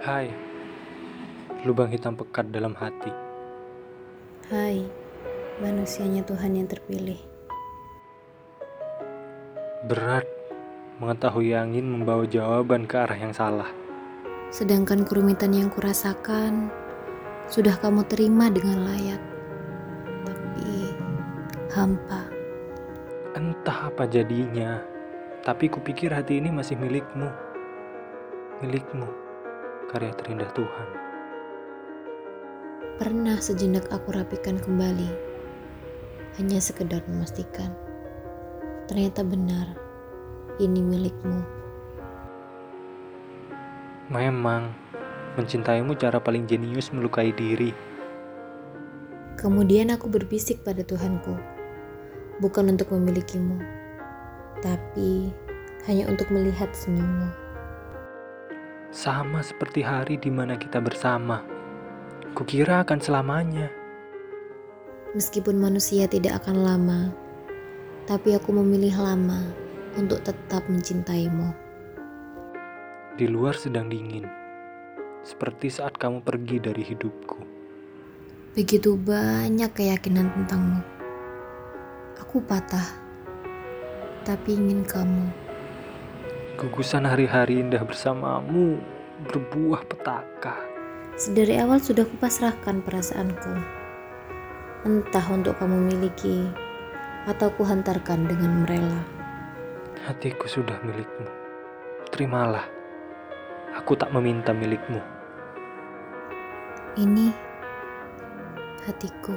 Hai, lubang hitam pekat dalam hati. Hai, manusianya Tuhan yang terpilih. Berat mengetahui angin membawa jawaban ke arah yang salah. Sedangkan kerumitan yang kurasakan sudah kamu terima dengan layak. Tapi hampa. Entah apa jadinya, tapi kupikir hati ini masih milikmu. Milikmu karya terindah Tuhan. Pernah sejenak aku rapikan kembali, hanya sekedar memastikan. Ternyata benar, ini milikmu. Memang, mencintaimu cara paling jenius melukai diri. Kemudian aku berbisik pada Tuhanku, bukan untuk memilikimu, tapi hanya untuk melihat senyummu. Sama seperti hari di mana kita bersama. Kukira akan selamanya. Meskipun manusia tidak akan lama, tapi aku memilih lama untuk tetap mencintaimu. Di luar sedang dingin, seperti saat kamu pergi dari hidupku. Begitu banyak keyakinan tentangmu. Aku patah, tapi ingin kamu. Gugusan hari-hari indah bersamamu berbuah petaka. Sedari awal sudah kupasrahkan perasaanku. Entah untuk kamu miliki atau kuhantarkan dengan merela. Hatiku sudah milikmu. Terimalah. Aku tak meminta milikmu. Ini hatiku.